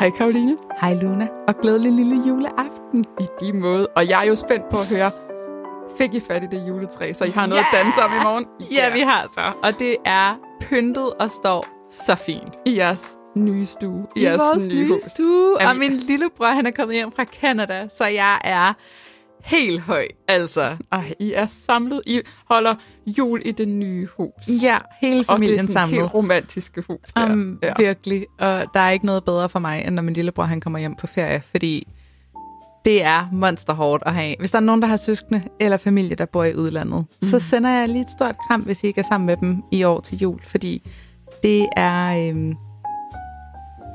Hej Karoline. Hej Luna, og glædelig lille juleaften. I lige måde. Og jeg er jo spændt på at høre, fik I fat i det juletræ, så I har noget yeah! at danse om i morgen? Ja, vi har så. Og det er pyntet og står så fint. I jeres nye stue. I, I jeres vores nye, nye stue. Jamen, og min lillebror, han er kommet hjem fra Canada, så jeg er helt høj, altså. Ej, I er samlet. I holder jul i det nye hus. Ja, hele familien samlet. Og det er sådan helt romantiske hus der. Um, ja. Virkelig. Og der er ikke noget bedre for mig, end når min lillebror han kommer hjem på ferie, fordi det er monsterhårdt at have. Hvis der er nogen, der har søskende eller familie, der bor i udlandet, mm. så sender jeg lige et stort kram, hvis I ikke er sammen med dem i år til jul, fordi det er, øhm,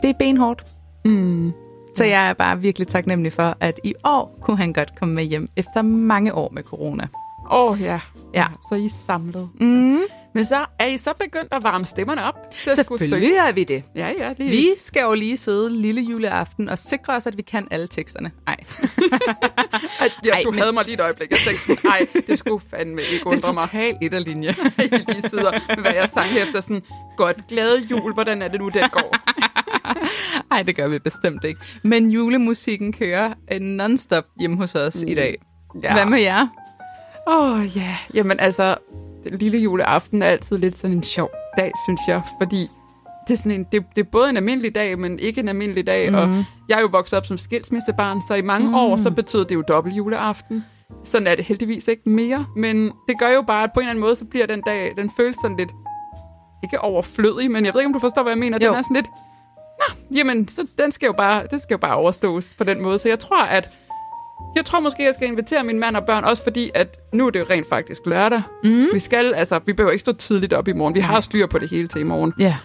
det er benhårdt. Mm. Så jeg er bare virkelig taknemmelig for, at i år kunne han godt komme med hjem efter mange år med corona. Åh oh, ja. ja. Så I er samlet. Mm. Men så er I så begyndt at varme stemmerne op? Til at Selvfølgelig er vi det. Ja, ja. Lige. Vi skal jo lige sidde lille juleaften og sikre os, at vi kan alle teksterne. Ej. ja, Ej, du men... havde mig lige et øjeblik. Jeg tænkte, nej, det skulle fandme ikke undre mig. Det er totalt et af linje. I lige sidder med, hvad jeg sang efter sådan, godt, glade jul, hvordan er det nu, den går? Nej, det gør vi bestemt ikke. Men julemusikken kører non-stop hjemme hos os mm. i dag. Ja. Hvad med jer? Åh oh, ja, yeah. jamen altså, lille juleaften er altid lidt sådan en sjov dag, synes jeg, fordi det er, sådan en, det, det er både en almindelig dag, men ikke en almindelig dag, mm. og jeg er jo vokset op som skilsmissebarn, så i mange mm. år, så betød det jo dobbelt juleaften. Sådan er det heldigvis ikke mere, men det gør jo bare, at på en eller anden måde, så bliver den dag, den føles sådan lidt, ikke overflødig, men jeg ved ikke, om du forstår, hvad jeg mener. Jo. Den er sådan lidt, nå, jamen, så den skal jo bare, den skal jo bare overstås på den måde. Så jeg tror, at jeg tror måske, jeg skal invitere min mand og børn, også fordi, at nu er det jo rent faktisk lørdag. Mm. Vi skal, altså, vi behøver ikke stå tidligt op i morgen. Vi har styr på det hele til i morgen. Ja.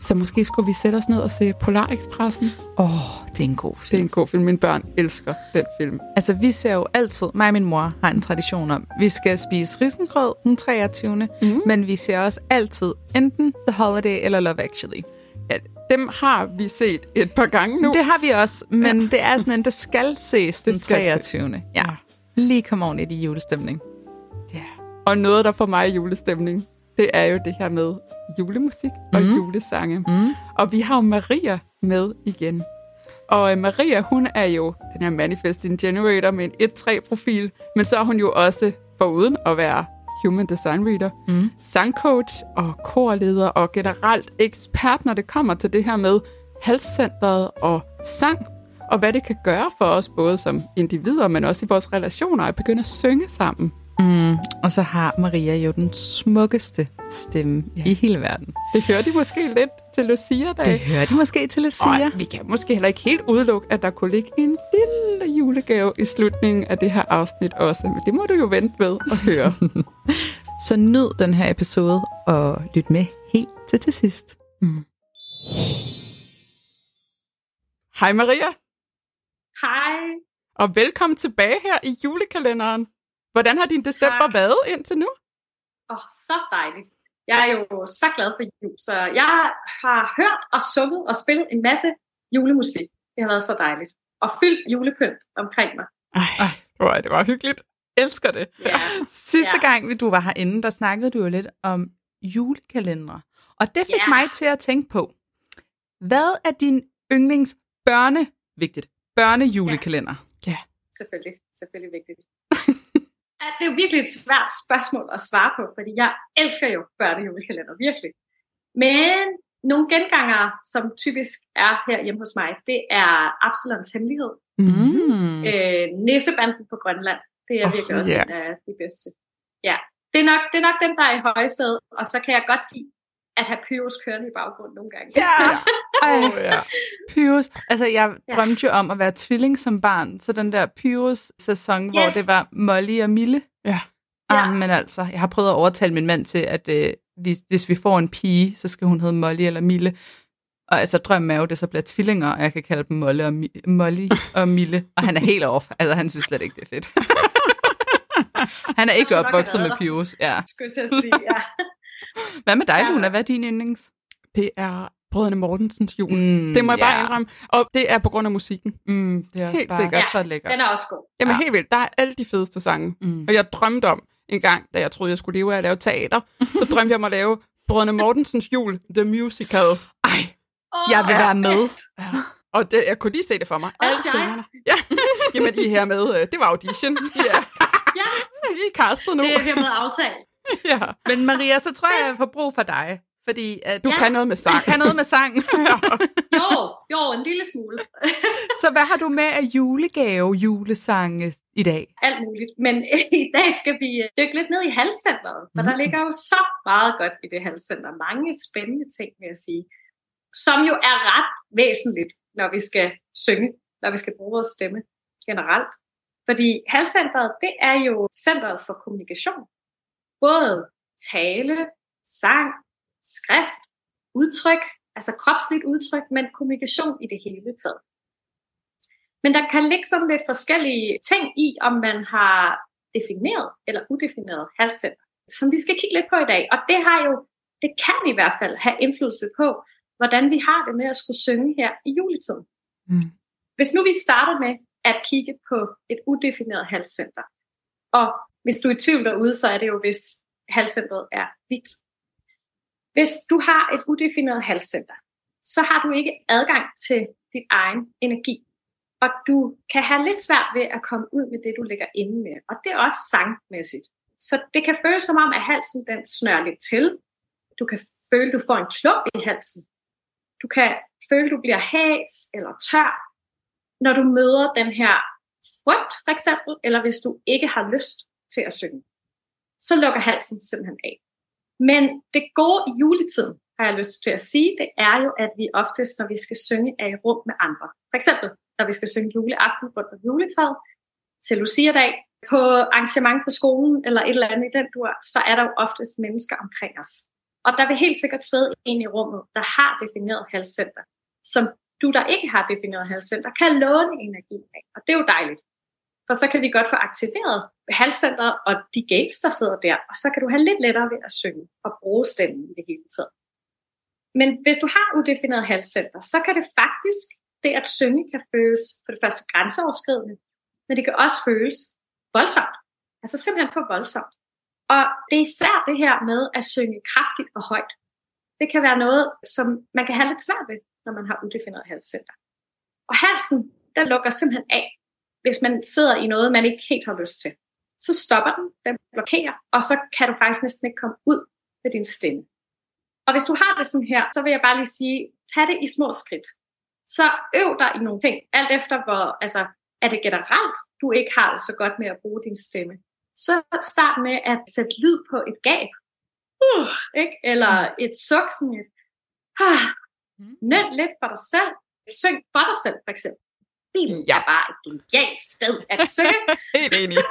Så måske skulle vi sætte os ned og se Polar Expressen. Åh, oh, det er en god film. Det er en god film. Mine børn elsker den film. Altså, vi ser jo altid, mig og min mor har en tradition om, vi skal spise risengrød den 23. Mm. Men vi ser også altid enten The Holiday eller Love Actually. Dem har vi set et par gange nu. Det har vi også, men ja. det er sådan en, der skal ses den 23. Se. Ja. Lige kom ordentligt i julestemning. Ja. Og noget, der får mig i julestemning, det er jo det her med julemusik og mm. julesange. Mm. Og vi har jo Maria med igen. Og øh, Maria, hun er jo den her Manifesting Generator med en 1-3-profil, men så er hun jo også, foruden at være Human Design Reader, mm. sangcoach og korleder og generelt ekspert, når det kommer til det her med halscentret og sang, og hvad det kan gøre for os, både som individer, men også i vores relationer, at begynde at synge sammen. Mm. Og så har Maria jo den smukkeste stemme ja. i hele verden. Det hører de måske lidt til Lucia dag. Det hører de måske til Lucia. Og vi kan måske heller ikke helt udelukke, at der kunne ligge en lille julegave i slutningen af det her afsnit også. Men det må du jo vente med at høre. så nyd den her episode og lyt med helt til til sidst. Mm. Hej Maria. Hej. Og velkommen tilbage her i julekalenderen. Hvordan har din december tak. været indtil nu? Åh, oh, så dejligt. Jeg er jo så glad for jul, så jeg har hørt og sunget og spillet en masse julemusik. Det har været så dejligt. Og fyldt julepynt omkring mig. Ej, Ej det var hyggeligt. Elsker det. Ja. Sidste ja. gang, du var herinde, der snakkede du jo lidt om julekalendere. Og det fik ja. mig til at tænke på, hvad er din yndlings børne, vigtigt, børnejulekalender? Ja. ja. Selvfølgelig, selvfølgelig vigtigt. at det er jo virkelig et svært spørgsmål at svare på, fordi jeg elsker jo børnejulekalender, virkelig. Men nogle genganger, som typisk er her hjemme hos mig, det er Absalons Hemmelighed. Mm. Øh, Nissebanden på Grønland. Det er oh, virkelig også yeah. en af de bedste. Ja, det er, nok, det er nok den, der er i højsædet, og så kan jeg godt lide at have Pyrus kørende i baggrunden nogle gange. Ja, Ej, oh, ja. Pyrus. Altså, jeg ja. drømte jo om at være tvilling som barn, så den der Pyrus-sæson, yes. hvor det var Molly og Mille. Ja. ja. men altså, jeg har prøvet at overtale min mand til, at øh, hvis, hvis vi får en pige, så skal hun hedde Molly eller Mille. Og altså, drømmen er jo, at det så bliver tvillinger, og jeg kan kalde dem Molly og, Mi- Molly og Mille. Og han er helt off. Altså, han synes slet ikke, det er fedt. han er ikke opvokset med Pyrus. Ja. Skulle til at sige, ja. Hvad med dig, Luna? Hvad er din yndlings? Det er Brødrene Mortensens jul. Mm, det må jeg bare indrømme. Og det er på grund af musikken. Mm, det er også helt bare sikkert. så lækkert. Den er også god. Jamen ja. helt vildt. Der er alle de fedeste sange. Mm. Og jeg drømte om en gang, da jeg troede, jeg skulle leve af at lave teater, så drømte jeg om at lave Brødrene Mortensens jul, The Musical. Ej, oh, jeg vil være med. Ja. Og det, jeg kunne lige se det for mig. Alle jeg. scenerne. Ja. Jamen, I er her med. øh, Det var audition. Ja. Ja, I er castet nu. det er hermed aftalt. Ja. Men Maria, så tror jeg, jeg får brug for dig. Fordi at Du Ja. kan noget med sang. du kan noget med sang. Jo, jo, en lille smule. så hvad har du med af julegave, julesange i dag? Alt muligt. Men i dag skal vi øh, dykke lidt ned i halscenteret, for der Mhm. ligger jo så meget godt i det halscenter. Mange spændende ting, vil jeg sige. Som jo er ret væsentligt, når vi skal synge, når vi skal bruge vores stemme generelt. Fordi halscenteret, det er jo centret for kommunikation. Både tale, sang, skrift, udtryk, altså kropsligt udtryk, men kommunikation i det hele taget. Men der kan ligge sådan lidt forskellige ting i, om man har defineret eller udefineret halscenter, som vi skal kigge lidt på i dag. Og det har jo, det kan i hvert fald have indflydelse på, hvordan vi har det med at skulle synge her i juletiden. Mm. Hvis nu vi starter med at kigge på et udefineret halscenter, og hvis du er i tvivl derude, så er det jo, hvis halscentret er hvidt. Hvis du har et udefineret halscenter, så har du ikke adgang til dit egen energi. Og du kan have lidt svært ved at komme ud med det, du ligger inde med. Og det er også sangmæssigt. Så det kan føles som om, at halsen den snører lidt til. Du kan føle, at du får en klump i halsen. Du kan føle, at du bliver has eller tør, når du møder den her frygt, for eksempel, eller hvis du ikke har lyst til at synge. Så lukker halsen simpelthen af. Men det gode i juletiden, har jeg lyst til at sige, det er jo, at vi oftest, når vi skal synge, er i rum med andre. For eksempel, når vi skal synge juleaften rundt om juletræet, til Lucia-dag, på arrangement på skolen, eller et eller andet i den dur, så er der jo oftest mennesker omkring os. Og der vil helt sikkert sidde en i rummet, der har defineret halscenter, som du, der ikke har defineret halscenter, kan låne energi af. Og det er jo dejligt. For så kan vi godt få aktiveret halscenteret og de gates, der sidder der, og så kan du have lidt lettere ved at synge og bruge stemmen i det hele taget. Men hvis du har udefineret halscenter, så kan det faktisk, det at synge kan føles for det første grænseoverskridende, men det kan også føles voldsomt. Altså simpelthen for voldsomt. Og det er især det her med at synge kraftigt og højt. Det kan være noget, som man kan have lidt svært ved, når man har udefineret halscenter. Og halsen, den lukker simpelthen af, hvis man sidder i noget, man ikke helt har lyst til. Så stopper den, den blokerer, og så kan du faktisk næsten ikke komme ud med din stemme. Og hvis du har det sådan her, så vil jeg bare lige sige, tag det i små skridt. Så øv dig i nogle ting, alt efter hvor, altså, er det generelt, du ikke har det så godt med at bruge din stemme. Så start med at sætte lyd på et gab. Uh, ikke? Eller et suk, sådan et, ah, nød lidt for dig selv. Syng for dig selv, for eksempel. Bilen Ja. er bare et genialt sted at synge. Helt enig.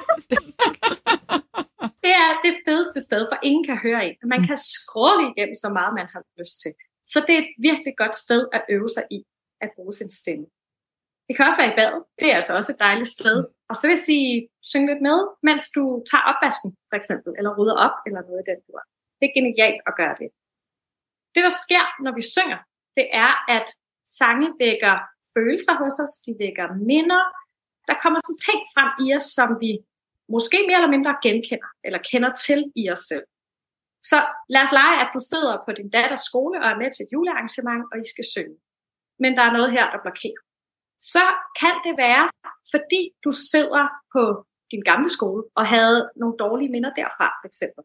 Det er det fedeste sted, for ingen kan høre en. Man kan scrolle igennem så meget, man har lyst til. Så det er et virkelig godt sted at øve sig i at bruge sin stemme. Det kan også være i badet. Det er altså også et dejligt sted. Og så vil jeg sige, syng lidt med, mens du tager opvasken, for eksempel, eller rydder op, eller noget i den dur. Det er genialt at gøre det. Det, der sker, når vi synger, det er, at sange vækker følelser hos os, de vækker minder. Der kommer sådan ting frem i os, som vi måske mere eller mindre genkender, eller kender til i os selv. Så lad os lege, at du sidder på din datters skole og er med til et julearrangement, og I skal synge. Men der er noget her, der blokerer. Så kan det være, fordi du sidder på din gamle skole og havde nogle dårlige minder derfra, for eksempel.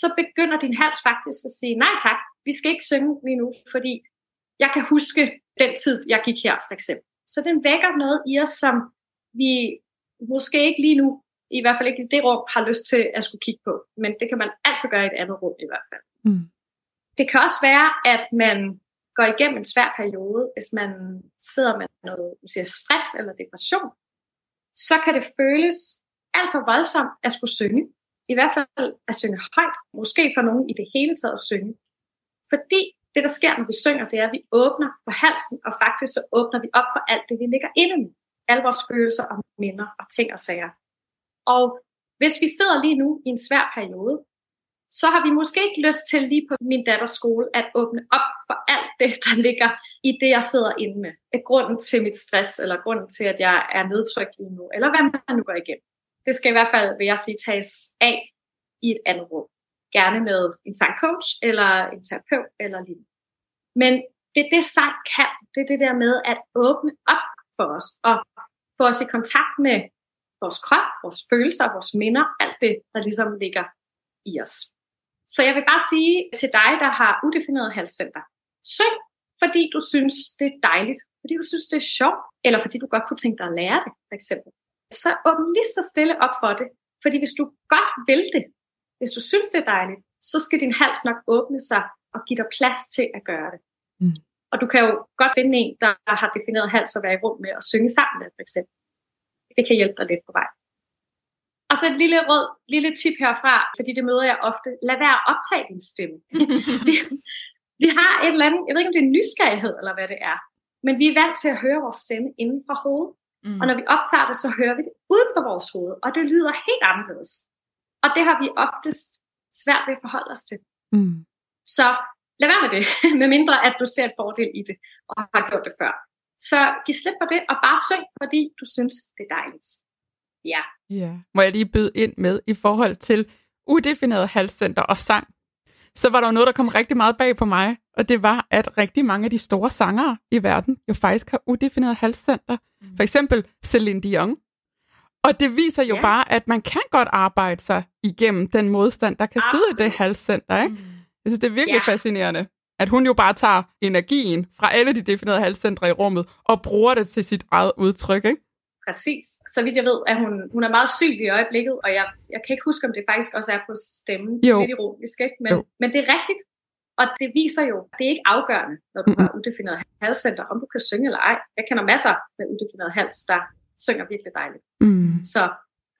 Så begynder din hals faktisk at sige, nej tak, vi skal ikke synge lige nu, fordi jeg kan huske den tid, jeg gik her, for eksempel. Så den vækker noget i os, som vi måske ikke lige nu, i hvert fald ikke i det rum, har lyst til at skulle kigge på. Men det kan man altid gøre i et andet rum i hvert fald. Mm. Det kan også være, at man går igennem en svær periode, hvis man sidder med noget siger, stress eller depression, så kan det føles alt for voldsomt at skulle synge. I hvert fald at synge højt. Måske for nogen i det hele taget at synge. Fordi det, der sker, når vi synger, det er, at vi åbner på halsen, og faktisk så åbner vi op for alt det, vi ligger inde med. Alle vores følelser og minder og ting og sager. Og hvis vi sidder lige nu i en svær periode, så har vi måske ikke lyst til lige på min datters skole at åbne op for alt det, der ligger i det, jeg sidder inde med. Er grunden til mit stress, eller grunden til, at jeg er nedtrykt lige nu, eller hvad man nu går igennem. Det skal i hvert fald, vil jeg sige, tages af i et andet rum. Gerne med en sangcoach, eller en terapeut, eller lignende. Men det er det, sang kan. Det er det der med at åbne op for os, og få os i kontakt med vores krop, vores følelser, vores minder, alt det, der ligesom ligger i os. Så jeg vil bare sige til dig, der har udefineret halscenter, søg, fordi du synes, det er dejligt, fordi du synes, det er sjovt, eller fordi du godt kunne tænke dig at lære det, for eksempel. Så åbn lige så stille op for det, fordi hvis du godt vil det, hvis du synes, det er dejligt, så skal din hals nok åbne sig og give dig plads til at gøre det. Mm. Og du kan jo godt finde en, der har defineret hals at være i rum med og synge sammen med, for eksempel. Det kan hjælpe dig lidt på vej. Og så et lille råd, lille tip herfra, fordi det møder jeg ofte. Lad være at optage din stemme. vi, vi har et eller andet, jeg ved ikke om det er nysgerrighed eller hvad det er, men vi er vant til at høre vores stemme inden for hovedet. Mm. Og når vi optager det, så hører vi det uden for vores hoved, og det lyder helt anderledes. Og det har vi oftest svært ved at forholde os til. Mm. Så lad være med det, medmindre at du ser et fordel i det, og har gjort det før. Så giv slip på det, og bare syng, fordi du synes, det er dejligt. Ja. ja. Må jeg lige byde ind med i forhold til udefineret halscenter og sang? Så var der jo noget, der kom rigtig meget bag på mig, og det var, at rigtig mange af de store sangere i verden jo faktisk har udefineret halscenter. Mm. For eksempel Celine Dion. Og det viser jo ja. bare, at man kan godt arbejde sig igennem den modstand, der kan Absolut. sidde i det halscenter. Ikke? Mm. Jeg synes, det er virkelig ja. fascinerende, at hun jo bare tager energien fra alle de definerede halscentre i rummet og bruger det til sit eget udtryk. Ikke? Præcis. Så vidt jeg ved, at hun, hun er meget syg i øjeblikket, og jeg, jeg kan ikke huske, om det faktisk også er på stemmen. Jo. Lidt ironisk, ikke? Men, jo. men det er rigtigt. Og det viser jo, at det er ikke afgørende, når du har udefineret halscenter, om du kan synge eller ej. Jeg kender masser med udefineret hals, der synger virkelig dejligt. Mm. Så,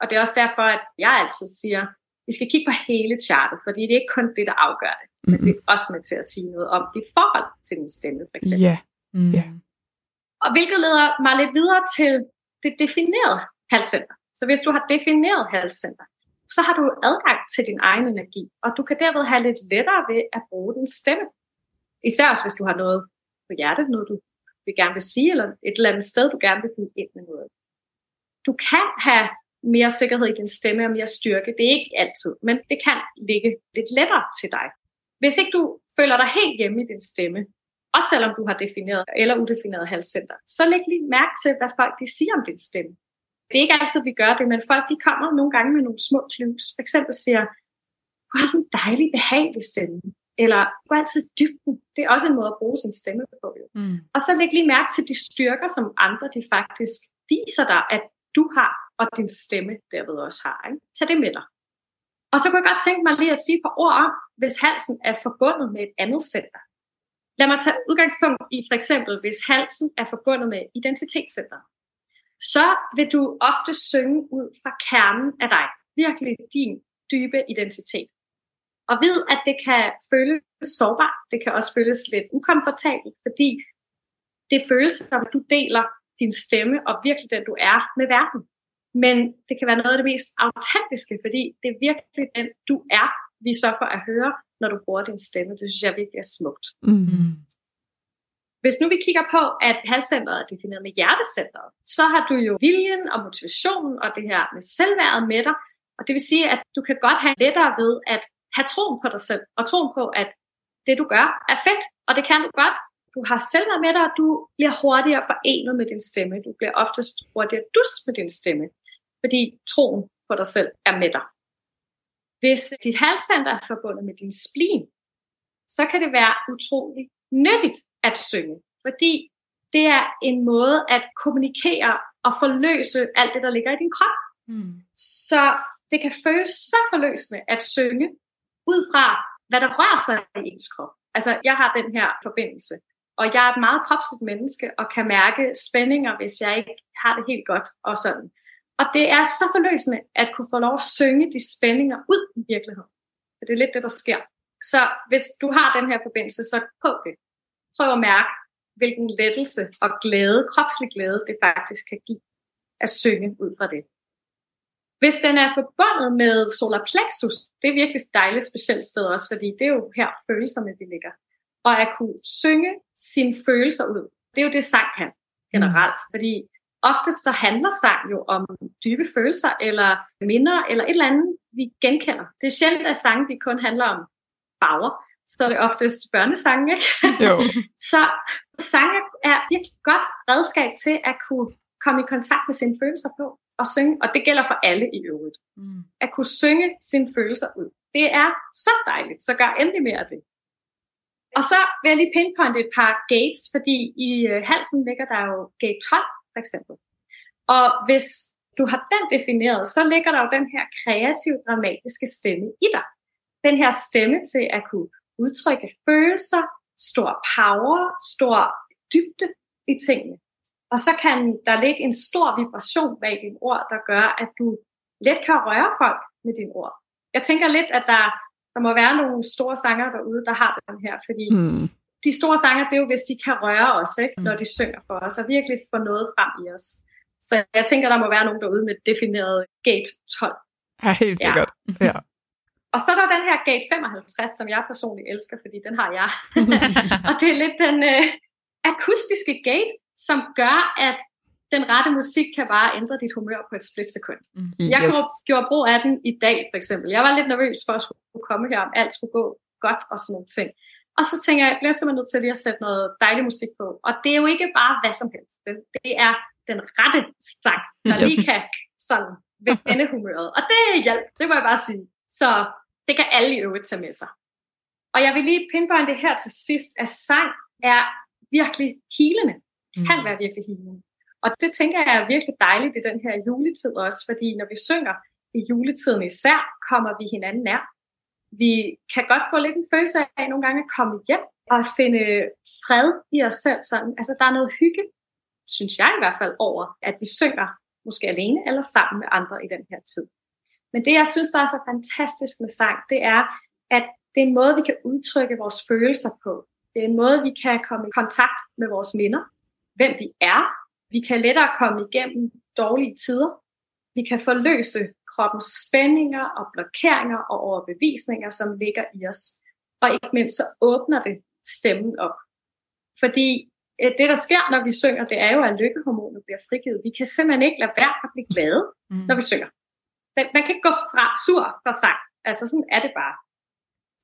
og det er også derfor, at jeg altid siger, vi skal kigge på hele chartet, fordi det er ikke kun det, der afgør det, mm. men det er også med til at sige noget om dit forhold til din stemme, for eksempel. Ja. Yeah. Mm. Yeah. Og hvilket leder mig lidt videre til det definerede halscenter. Så hvis du har defineret halscenter, så har du adgang til din egen energi, og du kan derved have lidt lettere ved at bruge din stemme. Især også hvis du har noget på hjertet, noget du vil gerne vil sige, eller et eller andet sted, du gerne vil blive ind med noget. Du kan have mere sikkerhed i din stemme og mere styrke. Det er ikke altid, men det kan ligge lidt lettere til dig. Hvis ikke du føler dig helt hjemme i din stemme, også selvom du har defineret eller udefineret halscenter, så læg lige mærke til, hvad folk de siger om din stemme. Det er ikke altid, vi gør det, men folk de kommer nogle gange med nogle små clues. For eksempel siger, du har sådan en dejlig, behagelig stemme. Eller du er altid dybden. Det er også en måde at bruge sin stemme på. Mm. Og så læg lige mærke til de styrker, som andre de faktisk viser dig, at du har, og din stemme derved også har. Ikke? Tag det med dig. Og så kunne jeg godt tænke mig lige at sige et par ord om, hvis halsen er forbundet med et andet center. Lad mig tage udgangspunkt i for eksempel, hvis halsen er forbundet med identitetscenter. Så vil du ofte synge ud fra kernen af dig. Virkelig din dybe identitet. Og ved, at det kan føles sårbart. Det kan også føles lidt ukomfortabelt, fordi det føles som, at du deler din stemme og virkelig den, du er med verden. Men det kan være noget af det mest autentiske, fordi det er virkelig den, du er, vi så får at høre, når du bruger din stemme. Det synes jeg virkelig er smukt. Mm. Hvis nu vi kigger på, at halscenteret er defineret med hjertecenteret, så har du jo viljen og motivationen og det her med selvværdet med dig. Og det vil sige, at du kan godt have lettere ved at have troen på dig selv, og troen på, at det du gør er fedt, og det kan du godt. Du har selvværd med dig, og du bliver hurtigere forenet med din stemme. Du bliver oftest hurtigere dus med din stemme, fordi troen på dig selv er med dig. Hvis dit halscenter er forbundet med din spleen, så kan det være utrolig nyttigt at synge, fordi det er en måde at kommunikere og forløse alt det, der ligger i din krop. Mm. Så det kan føles så forløsende at synge ud fra, hvad der rører sig i ens krop. Altså, jeg har den her forbindelse, og jeg er et meget kropsligt menneske, og kan mærke spændinger, hvis jeg ikke har det helt godt, og sådan. Og det er så forløsende at kunne få lov at synge de spændinger ud i virkeligheden. For det er lidt det, der sker. Så hvis du har den her forbindelse, så prøv det. Prøv at mærke, hvilken lettelse og glæde, kropslig glæde, det faktisk kan give at synge ud fra det. Hvis den er forbundet med solar plexus, det er virkelig et dejligt specielt sted også, fordi det er jo her følelserne de ligger. Og at kunne synge sine følelser ud, det er jo det sang kan generelt, mm. fordi oftest så handler sang jo om dybe følelser, eller minder, eller et eller andet, vi genkender. Det er sjældent, at sange de kun handler om farver. så er det oftest børnesange, ikke? Jo. så sange er virkelig godt redskab til at kunne komme i kontakt med sine følelser på og synge, og det gælder for alle i øvrigt. Mm. At kunne synge sine følelser ud. Det er så dejligt, så gør endelig mere af det. Og så vil jeg lige pinpointe et par gates, fordi i øh, halsen ligger der jo gate 12, for eksempel. Og hvis du har den defineret, så ligger der jo den her kreative, dramatiske stemme i dig. Den her stemme til at kunne udtrykke følelser, stor power, stor dybde i tingene. Og så kan der ligge en stor vibration bag dine ord, der gør, at du let kan røre folk med dine ord. Jeg tænker lidt, at der, der må være nogle store sanger derude, der har den her, fordi Mm. de store sanger, det er jo, hvis de kan røre os, ikke? Mm. når de synger for os, og virkelig få noget frem i os. Så jeg tænker, der må være nogen derude med defineret gate 12. Ja, helt Ja. sikkert. Ja. Og så er der den her gate 55, som jeg personligt elsker, fordi den har jeg. og det er lidt den øh, akustiske gate, som gør, at den rette musik kan bare ændre dit humør på et splitsekund. Jeg Yes. gjorde, brug af den i dag, for eksempel. Jeg var lidt nervøs for at skulle komme her, om alt skulle gå godt og sådan nogle ting. Og så tænker jeg, jeg bliver simpelthen nødt til lige at sætte noget dejlig musik på. Og det er jo ikke bare hvad som helst. Det, det er den rette sang, der lige kan sådan vende humøret. Og det er hjælp, det må jeg bare sige. Så det kan alle i øvrigt tage med sig. Og jeg vil lige pinpointe her til sidst, at sang er virkelig healende. Kan være virkelig healende. Og det tænker jeg er virkelig dejligt i den her juletid også, fordi når vi synger i juletiden især, kommer vi hinanden nær. Vi kan godt få lidt en følelse af nogle gange at komme hjem og finde fred i os selv. Sådan. Altså der er noget hygge, synes jeg i hvert fald, over at vi synger måske alene eller sammen med andre i den her tid. Men det, jeg synes, der er så fantastisk med sang, det er, at det er en måde, vi kan udtrykke vores følelser på. Det er en måde, vi kan komme i kontakt med vores minder, hvem vi er. Vi kan lettere komme igennem dårlige tider. Vi kan forløse kroppens spændinger og blokeringer og overbevisninger, som ligger i os. Og ikke mindst så åbner det stemmen op. Fordi øh, det, der sker, når vi synger, det er jo, at lykkehormonet bliver frigivet. Vi kan simpelthen ikke lade være at blive glade, Mm. når vi synger. Man, kan ikke gå fra sur for sang. Altså sådan er det bare.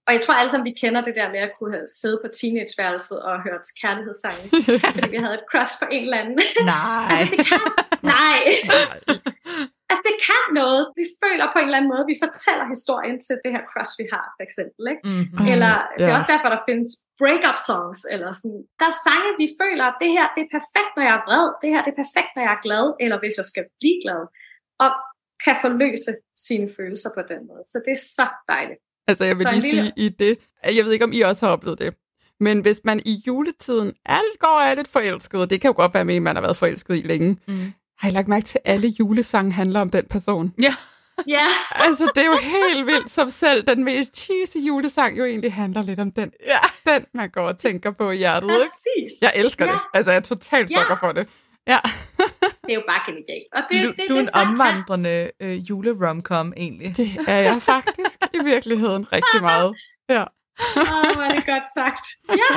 Og jeg tror alle sammen, vi kender det der med at kunne have siddet på teenageværelset og hørt kærlighedssange, fordi vi havde et crush på en eller anden. Nej. altså det kan, nej. altså det kan noget. Vi føler på en eller anden måde, vi fortæller historien til det her crush, vi har, for eksempel. Ikke? Mm-hmm. Eller det er også derfor, der findes break-up songs. Eller sådan. Der er sange, vi føler, at det her det er perfekt, når jeg er vred. Det her det er perfekt, når jeg er glad. Eller hvis jeg skal blive glad. Og kan forløse sine følelser på den måde. Så det er så dejligt. Altså, jeg vil Så lige lille- sige i det, jeg ved ikke, om I også har oplevet det, men hvis man i juletiden alt går er lidt forelsket, det kan jo godt være med, at man har været forelsket i længe, Mm. har I lagt mærke til, at alle julesange handler om den person? Ja. Ja, Altså, det er jo helt vildt, som selv den mest cheesy julesang jo egentlig handler lidt om den. Ja. Den, man går og tænker på i hjertet, ikke? præcis. Jeg elsker ja, det. Altså, jeg er totalt Ja. sukker for det. Ja. Det er jo bare genialt. Og det, Du, det, du er det, en omvandrende øh, juleromcom, egentlig. Det er jeg faktisk i virkeligheden rigtig meget. Ja. Åh, oh, hvor er det godt sagt. Ja.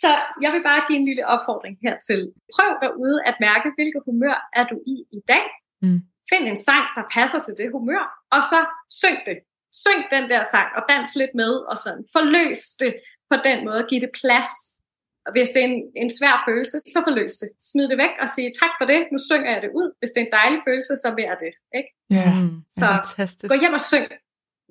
Så jeg vil bare give en lille opfordring hertil. Prøv derude at mærke, hvilket humør er du i i dag. Mm. Find en sang, der passer til det humør, og så syng det. Syng den der sang, og dans lidt med, og sådan forløs det på den måde, giv det plads. Og hvis det er en, en svær følelse, så forløs det. Smid det væk og sig tak for det, nu synger jeg det ud. Hvis det er en dejlig følelse, så vil jeg det. Ikke? Ja. Mm. Så Fantastisk. gå hjem og syng.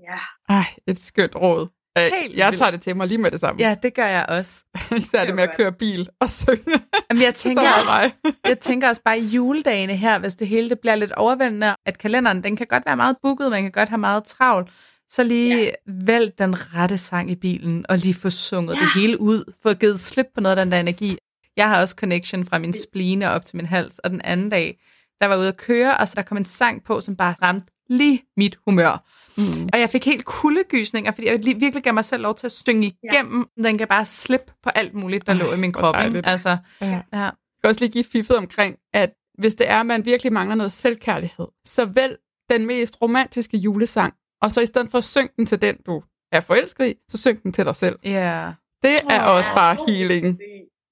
Ja. Ej, et skønt råd. Øh, Helt jeg tager det til mig lige med det samme. Ja, det gør jeg også. Især Det det med at køre bil og synge. Jamen, jeg tænker, er mig. jeg tænker også bare i juledagene her, hvis det hele det bliver lidt overvældende, at kalenderen, den kan godt være meget booket, man kan godt have meget travlt, så lige ja. vælg den rette sang i bilen, og lige få sunget ja. Det hele ud, få givet slip på noget af den der energi. Jeg har også connection fra min spline op til min hals, og den anden dag, der var ude at køre, og så der kom en sang på, som bare ramte lige mit humør. Mm. Og jeg fik helt kuldegysninger, fordi jeg virkelig gav mig selv lov til at synge igennem. Ja. Den kan bare slippe på alt muligt, der Ej, lå i min krop. Ikke? Altså, Ja. ja. Jeg kan også lige give fiffet omkring, at hvis det er, at man virkelig mangler noget selvkærlighed, så vælg den mest romantiske julesang, og så i stedet for at synge den til den, du er forelsket i, så syng den til dig selv. Ja. Det er Åh, også bare healing.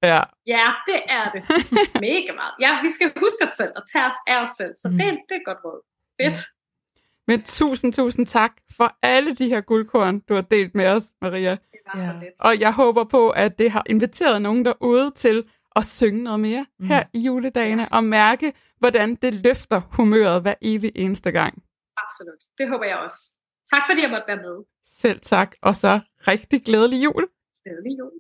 Ja. Ja, det er det. Mega meget. Ja, vi skal huske os selv og tage os af os selv, så Mm. det, det er et godt råd. Fedt. Men tusind, tusind tak for alle de her guldkorn, du har delt med os, Maria. var ja. så lidt. Og jeg håber på, at det har inviteret nogen derude til at synge noget mere mm. her i juledagene, ja. og mærke, hvordan det løfter humøret hver evig eneste gang. Absolut. Det håber jeg også. Tak fordi jeg måtte være med. Selv tak, og så rigtig glædelig jul. Glædelig jul.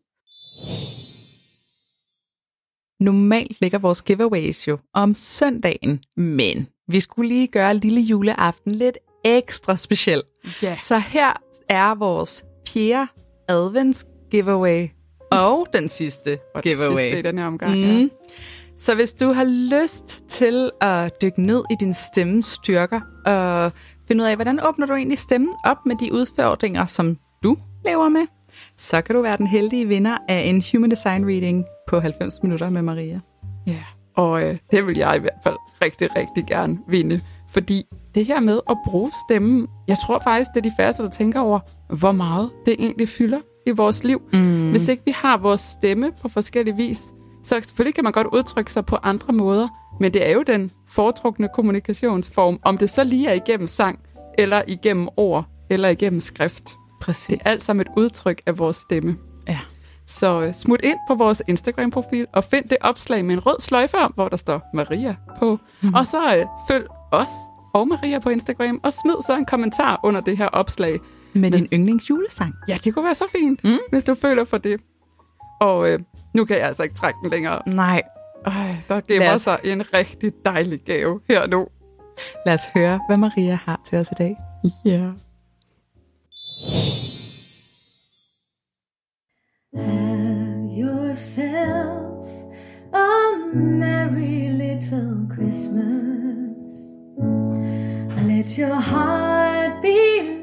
Normalt ligger vores giveaways jo om søndagen, men vi skulle lige gøre lille juleaften lidt ekstra speciel. Yeah. Så her er vores fjerde advents giveaway og den sidste og giveaway. sidste i den her omgang, mm. ja. Så hvis du har lyst til at dykke ned i din stemmes styrker og finde ud af, hvordan åbner du egentlig stemmen op med de udfordringer, som du lever med, så kan du være den heldige vinder af en Human Design Reading på 90 minutter med Maria. Ja, og øh, det vil jeg i hvert fald rigtig, rigtig gerne vinde. Fordi det her med at bruge stemmen, jeg tror faktisk, det er de færreste, der tænker over, hvor meget det egentlig fylder i vores liv. Mm. Hvis ikke vi har vores stemme på forskellige vis, så selvfølgelig kan man godt udtrykke sig på andre måder, men det er jo den foretrukne kommunikationsform, om det så lige er igennem sang, eller igennem ord, eller igennem skrift. Præcis. Det er alt sammen et udtryk af vores stemme. Ja. Så uh, smut ind på vores Instagram-profil og find det opslag med en rød sløjfe om, hvor der står Maria på. Mm. Og så uh, følg os og Maria på Instagram, og smid så en kommentar under det her opslag. Med Men, din yndlingsjulesang. Ja, det kunne være så fint, mm. hvis du føler for det. Og uh, nu kan jeg altså ikke trække den længere. Nej. Ej, der gemmer os... sig en rigtig dejlig gave her nu. Lad os høre, hvad Maria har til os i dag. Ja. Yeah. Have yourself a merry little Christmas. Let your heart be